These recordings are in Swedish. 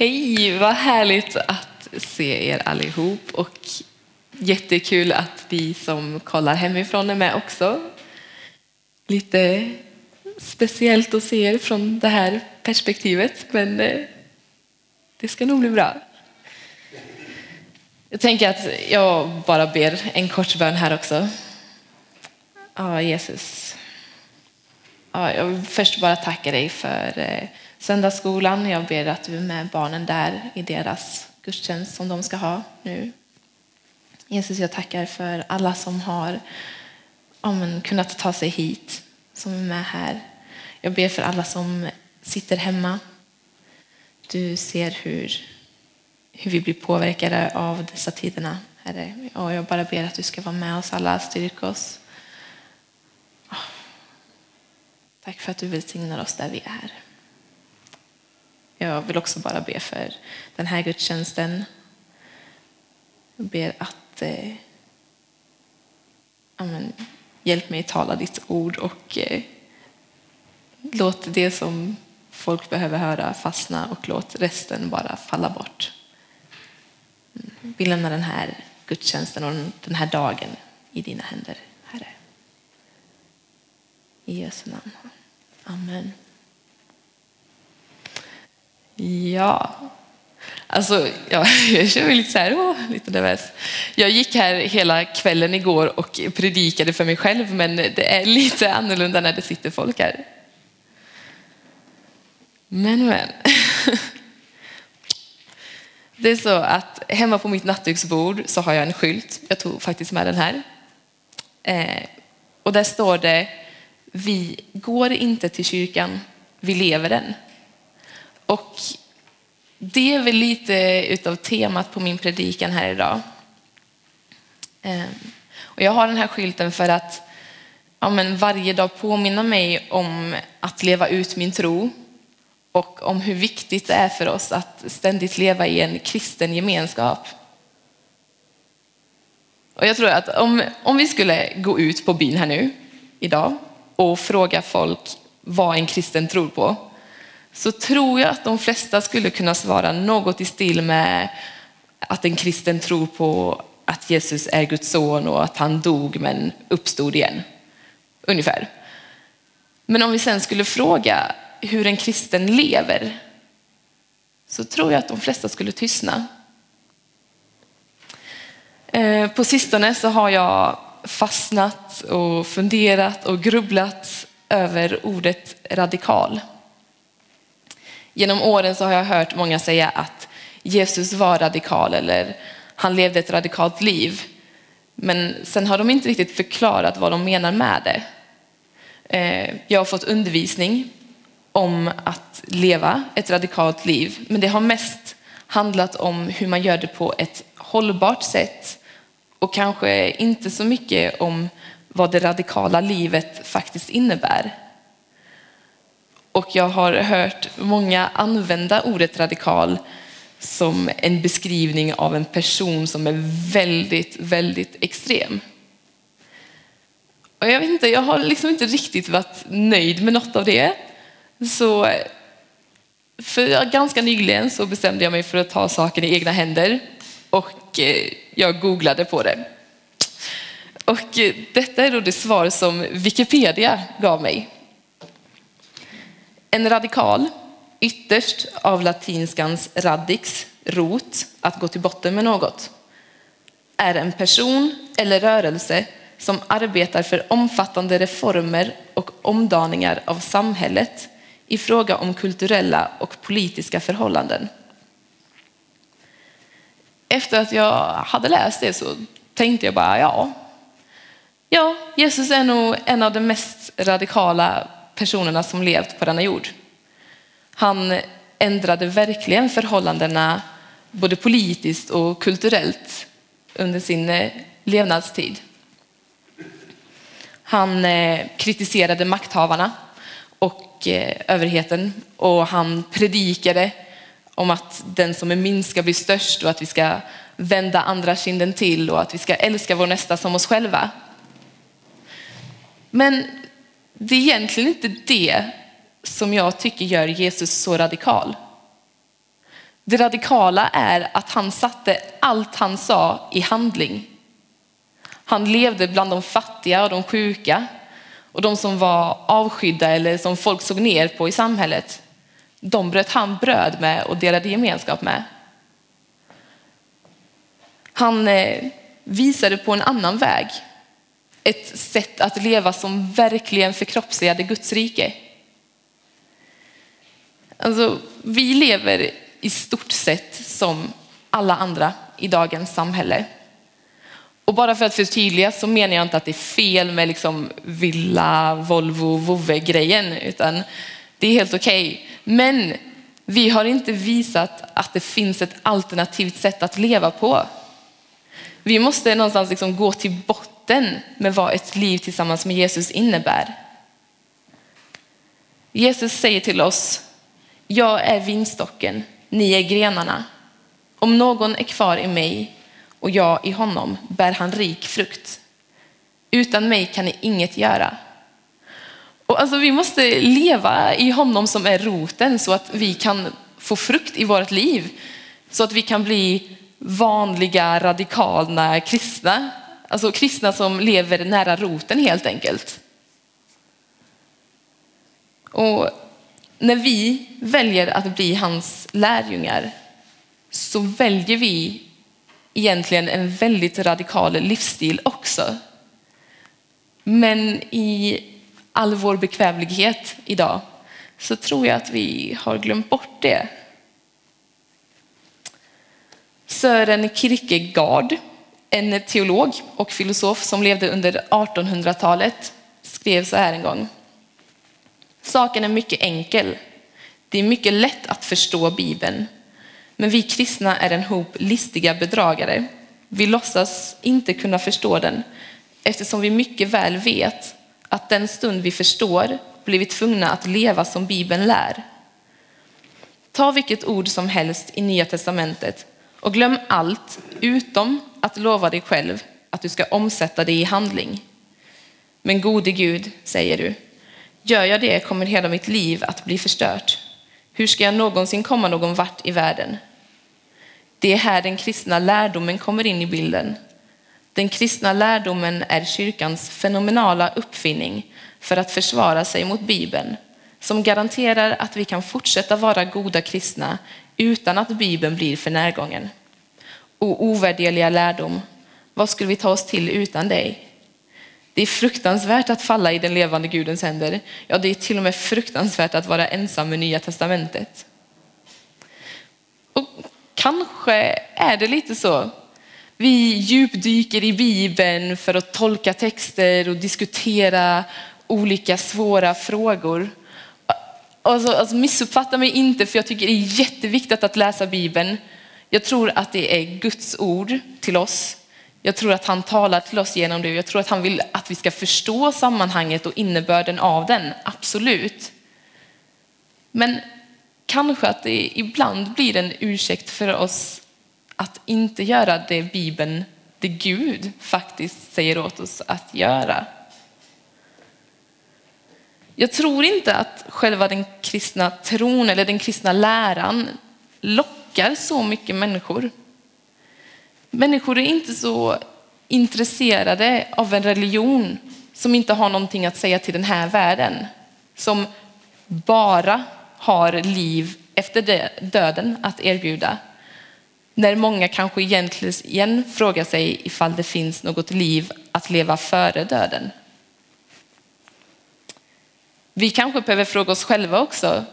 Hej, vad härligt att se er allihop och jättekul att vi som kollar hemifrån är med också. Lite speciellt att se er från det här perspektivet, men eh, det ska nog bli bra. Jag tänker att jag bara ber en kort bön här också. Ja, Jesus. Ja, jag vill först bara tacka dig för eh, söndagsskolan. Jag ber att du är med barnen där i deras gudstjänst som de ska ha nu. Jesus, jag tackar för alla som har ja, men, kunnat ta sig hit, som är med här. Jag ber för alla som sitter hemma. Du ser hur, hur vi blir påverkade av dessa tiderna, Herre. Och jag bara ber att du ska vara med oss alla, styrka oss. Ah. Tack för att du välsignar oss där vi är. Jag vill också bara be för den här gudstjänsten. Jag ber att eh, amen, hjälp mig tala ditt ord och eh, låt det som folk behöver höra fastna och låt resten bara falla bort. Mm. Vi lämnar den här gudstjänsten och den här dagen i dina händer, Herre. I Jesu namn. Amen. Ja, alltså ja, jag känner mig lite så här, åh, lite nervös. Jag gick här hela kvällen igår och predikade för mig själv, men det är lite annorlunda när det sitter folk här. Men, men. Det är så att hemma på mitt nattduksbord så har jag en skylt. Jag tog faktiskt med den här. Eh, och där står det, vi går inte till kyrkan, vi lever den. Och det är väl lite utav temat på min predikan här idag. Ehm, och jag har den här skylten för att ja, men varje dag påminna mig om att leva ut min tro och om hur viktigt det är för oss att ständigt leva i en kristen gemenskap. Och jag tror att om, om vi skulle gå ut på byn här nu idag och fråga folk vad en kristen tror på så tror jag att de flesta skulle kunna svara något i stil med att en kristen tror på att Jesus är Guds son och att han dog men uppstod igen. Ungefär. Men om vi sen skulle fråga hur en kristen lever så tror jag att de flesta skulle tystna. Eh, på sistone så har jag fastnat och funderat och grubblat över ordet radikal. Genom åren så har jag hört många säga att Jesus var radikal eller han levde ett radikalt liv. Men sen har de inte riktigt förklarat vad de menar med det. Eh, jag har fått undervisning om att leva ett radikalt liv, men det har mest handlat om hur man gör det på ett hållbart sätt och kanske inte så mycket om vad det radikala livet faktiskt innebär. Och jag har hört många använda ordet radikal som en beskrivning av en person som är väldigt, väldigt extrem. Och jag vet inte, jag har liksom inte riktigt varit nöjd med något av det. Så för ganska nyligen så bestämde jag mig för att ta saken i egna händer och eh, jag googlade på det. Och eh, detta är då det svar som Wikipedia gav mig. En radikal, ytterst av latinskans radix, rot, att gå till botten med något, är en person eller rörelse som arbetar för omfattande reformer och omdaningar av samhället i fråga om kulturella och politiska förhållanden. Efter att jag hade läst det så tänkte jag bara, ja, ja, Jesus är nog en av de mest radikala personerna som levt på denna jord. Han ändrade verkligen förhållandena både politiskt och kulturellt under sin eh, levnadstid. Han eh, kritiserade makthavarna och eh, överheten och han predikade om att den som är minst ska bli störst och att vi ska vända andra kinden till och att vi ska älska vår nästa som oss själva. Men det är egentligen inte det som jag tycker gör Jesus så radikal. Det radikala är att han satte allt han sa i handling. Han levde bland de fattiga och de sjuka och de som var avskydda eller som folk såg ner på i samhället. De bröt han bröd med och delade gemenskap med. Han eh, visade på en annan väg. Ett sätt att leva som verkligen förkroppsligade Guds rike. Alltså, vi lever i stort sett som alla andra i dagens samhälle. Och bara för att förtydliga så menar jag inte att det är fel med liksom villa, Volvo, vovve-grejen, utan det är helt okej. Okay. Men vi har inte visat att det finns ett alternativt sätt att leva på. Vi måste någonstans liksom gå till botten med vad ett liv tillsammans med Jesus innebär. Jesus säger till oss, jag är vinstocken, ni är grenarna. Om någon är kvar i mig och jag i honom bär han rik frukt. Utan mig kan ni inget göra. Och alltså, vi måste leva i honom som är roten så att vi kan få frukt i vårt liv. Så att vi kan bli vanliga radikala kristna. Alltså kristna som lever nära roten helt enkelt. Och när vi väljer att bli hans lärjungar så väljer vi egentligen en väldigt radikal livsstil också. Men i all vår bekvämlighet idag så tror jag att vi har glömt bort det. Sören Kierkegaard, en teolog och filosof som levde under 1800-talet, skrev så här en gång. Saken är mycket enkel. Det är mycket lätt att förstå Bibeln. Men vi kristna är en hop listiga bedragare. Vi låtsas inte kunna förstå den eftersom vi mycket väl vet att den stund vi förstår blir vi tvungna att leva som Bibeln lär. Ta vilket ord som helst i Nya testamentet och glöm allt utom att lova dig själv att du ska omsätta det i handling. Men gode Gud, säger du, gör jag det kommer hela mitt liv att bli förstört. Hur ska jag någonsin komma någon vart i världen? Det är här den kristna lärdomen kommer in i bilden. Den kristna lärdomen är kyrkans fenomenala uppfinning för att försvara sig mot Bibeln, som garanterar att vi kan fortsätta vara goda kristna utan att Bibeln blir för närgången och ovärderliga lärdom, vad skulle vi ta oss till utan dig? Det är fruktansvärt att falla i den levande Gudens händer. Ja, det är till och med fruktansvärt att vara ensam med Nya Testamentet. Och kanske är det lite så. Vi djupdyker i Bibeln för att tolka texter och diskutera olika svåra frågor. Alltså, alltså missuppfatta mig inte, för jag tycker det är jätteviktigt att läsa Bibeln. Jag tror att det är Guds ord till oss. Jag tror att han talar till oss genom det. Jag tror att han vill att vi ska förstå sammanhanget och innebörden av den, absolut. Men kanske att det ibland blir en ursäkt för oss att inte göra det Bibeln, det Gud faktiskt säger åt oss att göra. Jag tror inte att själva den kristna tron eller den kristna läran lockar så mycket människor. Människor är inte så intresserade av en religion som inte har någonting att säga till den här världen. Som bara har liv efter döden att erbjuda. När många kanske egentligen frågar sig ifall det finns något liv att leva före döden. Vi kanske behöver fråga oss själva också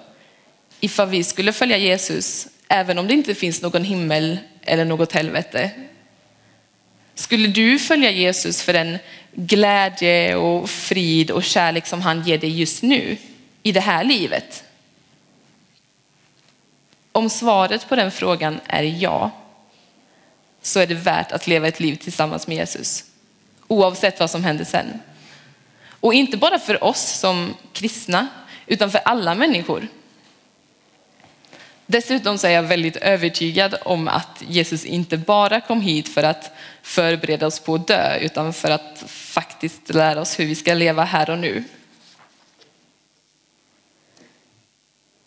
ifall vi skulle följa Jesus även om det inte finns någon himmel eller något helvete. Skulle du följa Jesus för den glädje och frid och kärlek som han ger dig just nu i det här livet? Om svaret på den frågan är ja, så är det värt att leva ett liv tillsammans med Jesus. Oavsett vad som händer sen. Och inte bara för oss som kristna, utan för alla människor. Dessutom så är jag väldigt övertygad om att Jesus inte bara kom hit för att förbereda oss på att dö, utan för att faktiskt lära oss hur vi ska leva här och nu.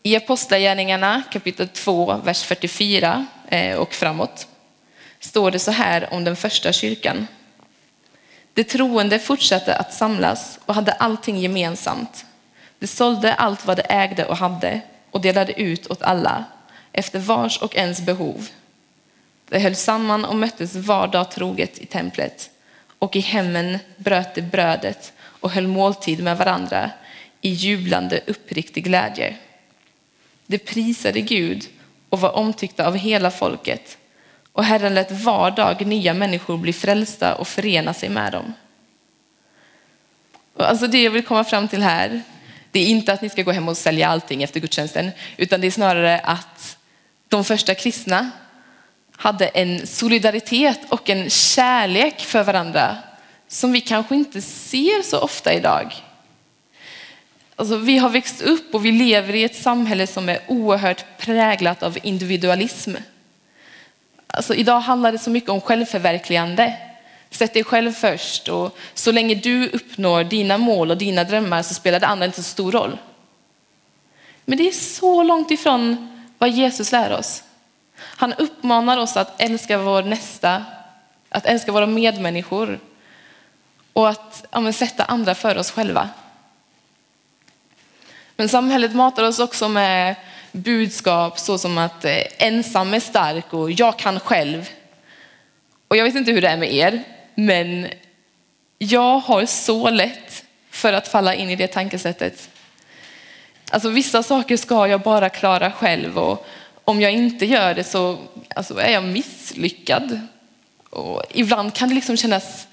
I Apostlagärningarna kapitel 2, vers 44 eh, och framåt står det så här om den första kyrkan. De troende fortsatte att samlas och hade allting gemensamt. De sålde allt vad de ägde och hade och delade ut åt alla efter vars och ens behov. De höll samman och möttes var dag troget i templet och i hemmen bröt de brödet och höll måltid med varandra i jublande uppriktig glädje. De prisade Gud och var omtyckta av hela folket och Herren lät var dag nya människor bli frälsta och förena sig med dem. Alltså det jag vill komma fram till här, det är inte att ni ska gå hem och sälja allting efter gudstjänsten, utan det är snarare att de första kristna hade en solidaritet och en kärlek för varandra som vi kanske inte ser så ofta idag. Alltså, vi har växt upp och vi lever i ett samhälle som är oerhört präglat av individualism. Alltså, idag handlar det så mycket om självförverkligande. Sätt dig själv först och så länge du uppnår dina mål och dina drömmar så spelar det andra inte så stor roll. Men det är så långt ifrån vad Jesus lär oss. Han uppmanar oss att älska vår nästa, att älska våra medmänniskor och att ja, sätta andra för oss själva. Men samhället matar oss också med budskap såsom att eh, ensam är stark och jag kan själv. Och jag vet inte hur det är med er, men jag har så lätt för att falla in i det tankesättet. Alltså vissa saker ska jag bara klara själv och om jag inte gör det så alltså, är jag misslyckad. Och ibland kan det liksom kännas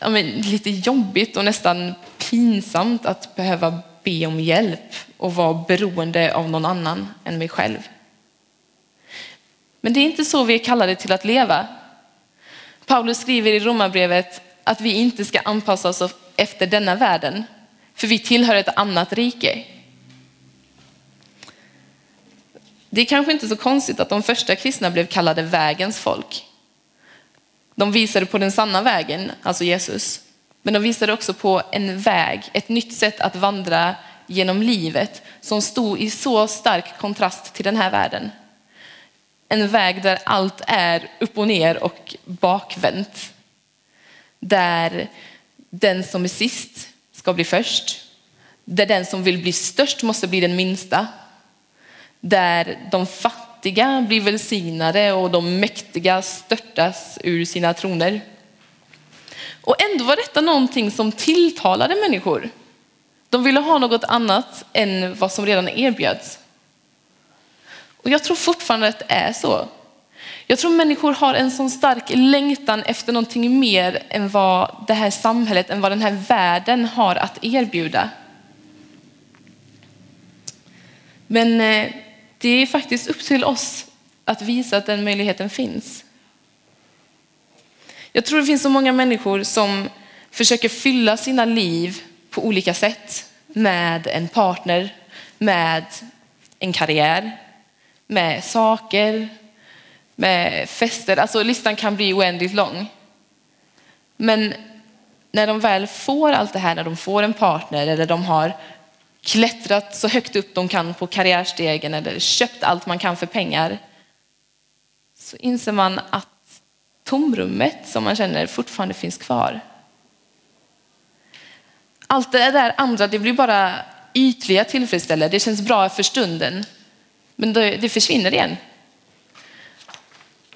ja, men, lite jobbigt och nästan pinsamt att behöva be om hjälp och vara beroende av någon annan än mig själv. Men det är inte så vi är kallade till att leva. Paulus skriver i Romarbrevet att vi inte ska anpassa oss efter denna världen, för vi tillhör ett annat rike. Det är kanske inte så konstigt att de första kristna blev kallade vägens folk. De visade på den sanna vägen, alltså Jesus. Men de visade också på en väg, ett nytt sätt att vandra genom livet som stod i så stark kontrast till den här världen. En väg där allt är upp och ner och bakvänt. Där den som är sist ska bli först. Där den som vill bli störst måste bli den minsta. Där de fattiga blir välsignade och de mäktiga störtas ur sina troner. Och ändå var detta någonting som tilltalade människor. De ville ha något annat än vad som redan erbjöds. Och jag tror fortfarande att det är så. Jag tror människor har en sån stark längtan efter någonting mer än vad det här samhället, än vad den här världen har att erbjuda. Men eh, det är faktiskt upp till oss att visa att den möjligheten finns. Jag tror det finns så många människor som försöker fylla sina liv på olika sätt med en partner, med en karriär, med saker, med fester. Alltså listan kan bli oändligt lång. Men när de väl får allt det här, när de får en partner eller de har klättrat så högt upp de kan på karriärstegen eller köpt allt man kan för pengar så inser man att tomrummet som man känner fortfarande finns kvar. Allt det där andra det blir bara ytliga tillfredsställelser. Det känns bra för stunden, men det försvinner igen.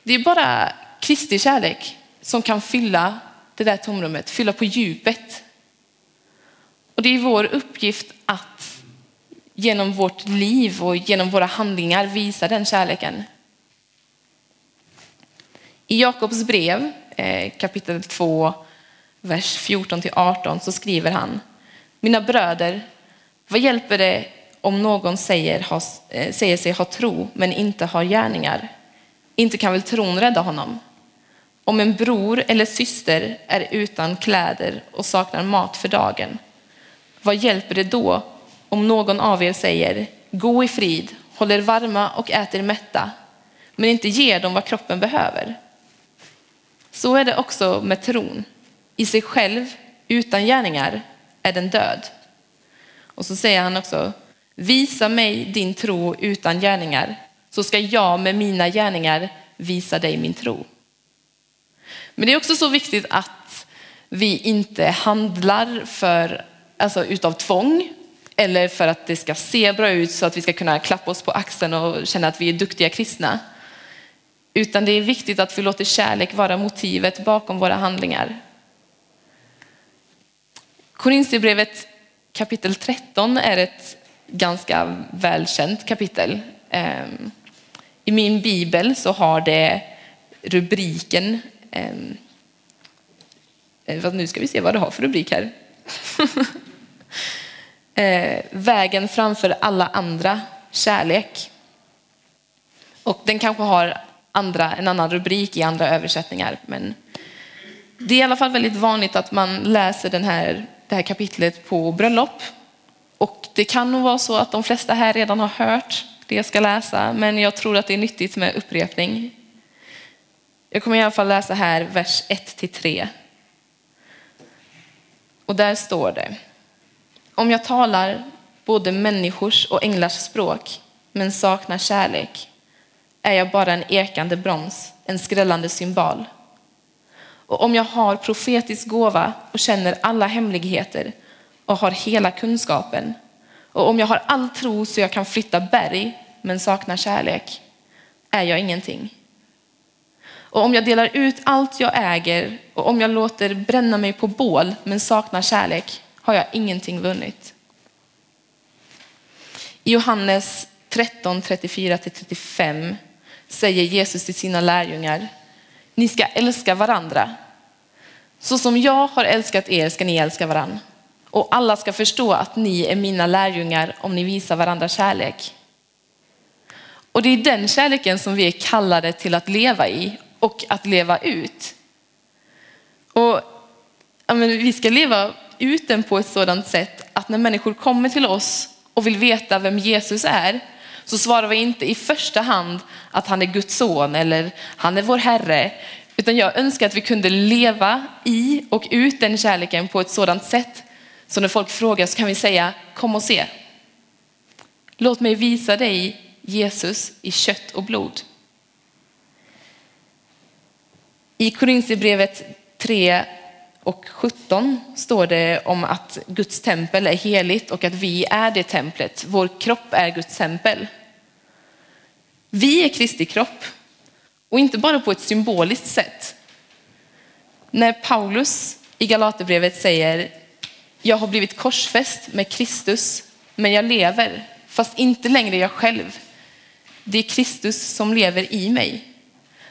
Det är bara Kristi kärlek som kan fylla det där tomrummet, fylla på djupet. Och det är vår uppgift att genom vårt liv och genom våra handlingar visa den kärleken. I Jakobs brev eh, kapitel 2, vers 14 till 18 så skriver han Mina bröder, vad hjälper det om någon säger, ha, eh, säger sig ha tro men inte har gärningar? Inte kan väl tron rädda honom? Om en bror eller syster är utan kläder och saknar mat för dagen, vad hjälper det då om någon av er säger gå i frid, håller varma och äter mätta, men inte ger dem vad kroppen behöver? Så är det också med tron. I sig själv, utan gärningar, är den död. Och så säger han också, Visa mig din tro utan gärningar, så ska jag med mina gärningar visa dig min tro. Men det är också så viktigt att vi inte handlar för, alltså utav tvång eller för att det ska se bra ut så att vi ska kunna klappa oss på axeln och känna att vi är duktiga kristna. Utan det är viktigt att vi låter kärlek vara motivet bakom våra handlingar. Korinthierbrevet kapitel 13 är ett ganska välkänt kapitel. Ehm, I min bibel så har det rubriken, ehm, eh, nu ska vi se vad det har för rubrik här. Eh, vägen framför alla andra, kärlek. Och den kanske har andra, en annan rubrik i andra översättningar. Men det är i alla fall väldigt vanligt att man läser den här, det här kapitlet på bröllop. Och det kan nog vara så att de flesta här redan har hört det jag ska läsa, men jag tror att det är nyttigt med upprepning. Jag kommer i alla fall läsa här vers 1 3. Och där står det. Om jag talar både människors och änglars språk men saknar kärlek är jag bara en ekande broms, en skrällande symbol. Och om jag har profetisk gåva och känner alla hemligheter och har hela kunskapen och om jag har all tro så jag kan flytta berg men saknar kärlek är jag ingenting. Och om jag delar ut allt jag äger och om jag låter bränna mig på bål men saknar kärlek har jag ingenting vunnit. I Johannes 13, 34-35 säger Jesus till sina lärjungar, ni ska älska varandra. Så som jag har älskat er ska ni älska varandra. Och alla ska förstå att ni är mina lärjungar om ni visar varandra kärlek. Och det är den kärleken som vi är kallade till att leva i och att leva ut. Och ja, men vi ska leva ut den på ett sådant sätt att när människor kommer till oss och vill veta vem Jesus är så svarar vi inte i första hand att han är Guds son eller han är vår Herre. Utan jag önskar att vi kunde leva i och ut den kärleken på ett sådant sätt så när folk frågar så kan vi säga kom och se. Låt mig visa dig Jesus i kött och blod. I Korinthierbrevet 3 och 17 står det om att Guds tempel är heligt och att vi är det templet. Vår kropp är Guds tempel. Vi är Kristi kropp och inte bara på ett symboliskt sätt. När Paulus i Galaterbrevet säger jag har blivit korsfäst med Kristus men jag lever, fast inte längre jag själv. Det är Kristus som lever i mig.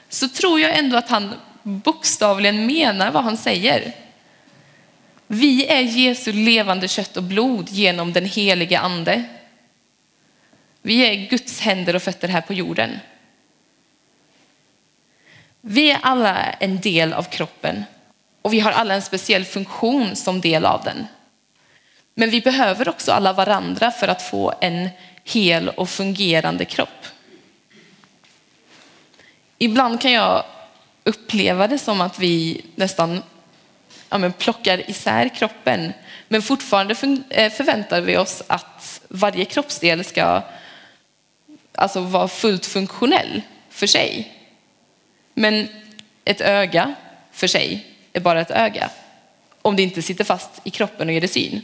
Så tror jag ändå att han bokstavligen menar vad han säger. Vi är Jesu levande kött och blod genom den helige ande. Vi är Guds händer och fötter här på jorden. Vi är alla en del av kroppen och vi har alla en speciell funktion som del av den. Men vi behöver också alla varandra för att få en hel och fungerande kropp. Ibland kan jag uppleva det som att vi nästan ja, men plockar isär kroppen. Men fortfarande eh, förväntar vi oss att varje kroppsdel ska alltså, vara fullt funktionell för sig. Men ett öga för sig är bara ett öga. Om det inte sitter fast i kroppen och ger det syn.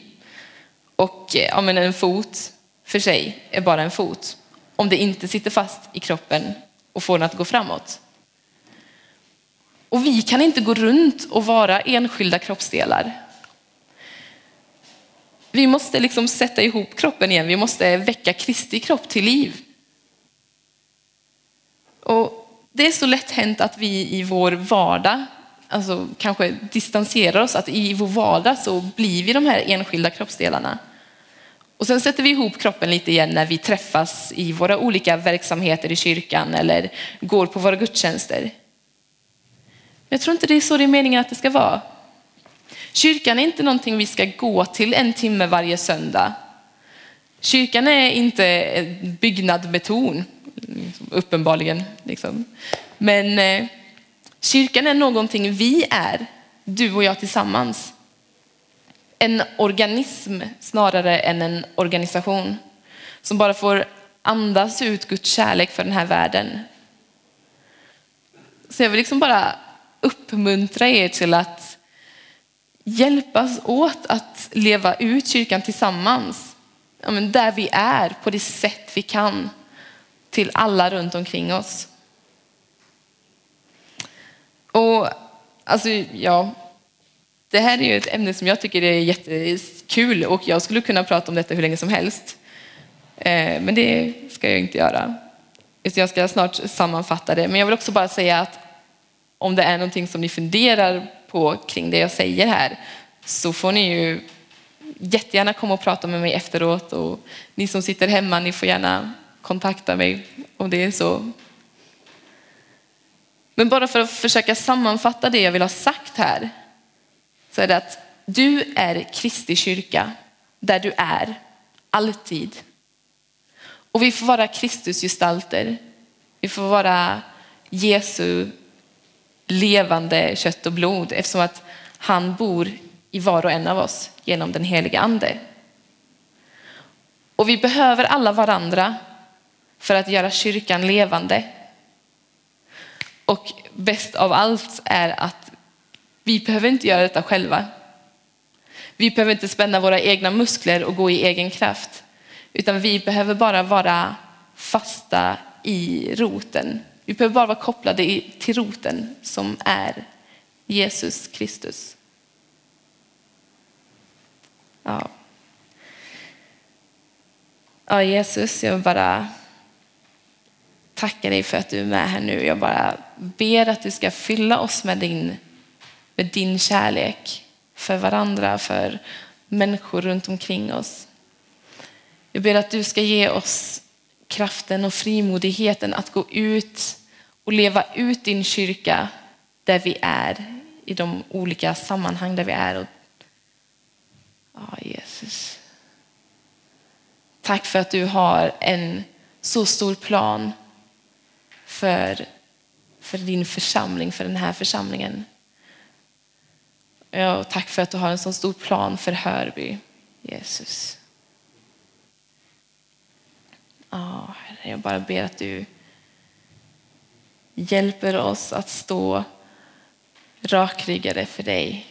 Och eh, ja, men en fot för sig är bara en fot. Om det inte sitter fast i kroppen och får den att gå framåt. Och vi kan inte gå runt och vara enskilda kroppsdelar. Vi måste liksom sätta ihop kroppen igen. Vi måste väcka Kristi kropp till liv. Och det är så lätt hänt att vi i vår vardag alltså kanske distanserar oss, att i vår vardag så blir vi de här enskilda kroppsdelarna. Och sen sätter vi ihop kroppen lite igen när vi träffas i våra olika verksamheter i kyrkan eller går på våra gudstjänster. Jag tror inte det är så det är meningen att det ska vara. Kyrkan är inte någonting vi ska gå till en timme varje söndag. Kyrkan är inte en byggnad med torn, uppenbarligen. Liksom. Men eh, kyrkan är någonting vi är, du och jag tillsammans. En organism snarare än en organisation. som bara får andas ut Guds kärlek för den här världen. Så jag vill liksom bara uppmuntra er till att hjälpas åt att leva ut kyrkan tillsammans. Ja, men där vi är, på det sätt vi kan, till alla runt omkring oss. Och alltså, ja, det här är ju ett ämne som jag tycker är jättekul och jag skulle kunna prata om detta hur länge som helst. Eh, men det ska jag inte göra. Jag ska snart sammanfatta det. Men jag vill också bara säga att om det är någonting som ni funderar på kring det jag säger här så får ni ju jättegärna komma och prata med mig efteråt. Och ni som sitter hemma, ni får gärna kontakta mig om det är så. Men bara för att försöka sammanfatta det jag vill ha sagt här så är det att du är Kristi kyrka där du är, alltid. Och vi får vara Kristusgestalter. Vi får vara Jesu levande kött och blod eftersom att han bor i var och en av oss genom den heliga ande. Och vi behöver alla varandra för att göra kyrkan levande. Och bäst av allt är att vi behöver inte göra detta själva. Vi behöver inte spänna våra egna muskler och gå i egen kraft. Utan vi behöver bara vara fasta i roten. Vi behöver bara vara kopplade till roten som är Jesus Kristus. Ja. ja, Jesus, jag vill bara tacka dig för att du är med här nu. Jag bara ber att du ska fylla oss med din, med din kärlek för varandra, för människor runt omkring oss. Jag ber att du ska ge oss kraften och frimodigheten att gå ut och leva ut din kyrka där vi är, i de olika sammanhang där vi är. Ja, Jesus. Tack för att du har en så stor plan för, för din församling, för den här församlingen. Ja, tack för att du har en så stor plan för Hörby, Jesus. Ja, jag bara ber att du hjälper oss att stå rakryggade för dig.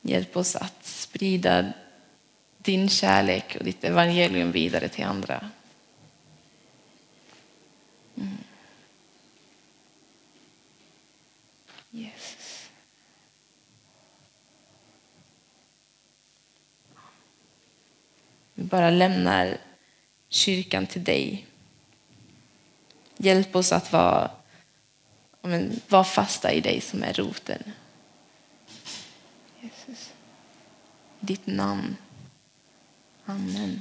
Hjälp oss att sprida din kärlek och ditt evangelium vidare till andra. Mm. Jesus. Vi bara lämnar kyrkan till dig. Hjälp oss att vara, men, vara fasta i dig som är roten. Jesus. Ditt namn. Amen.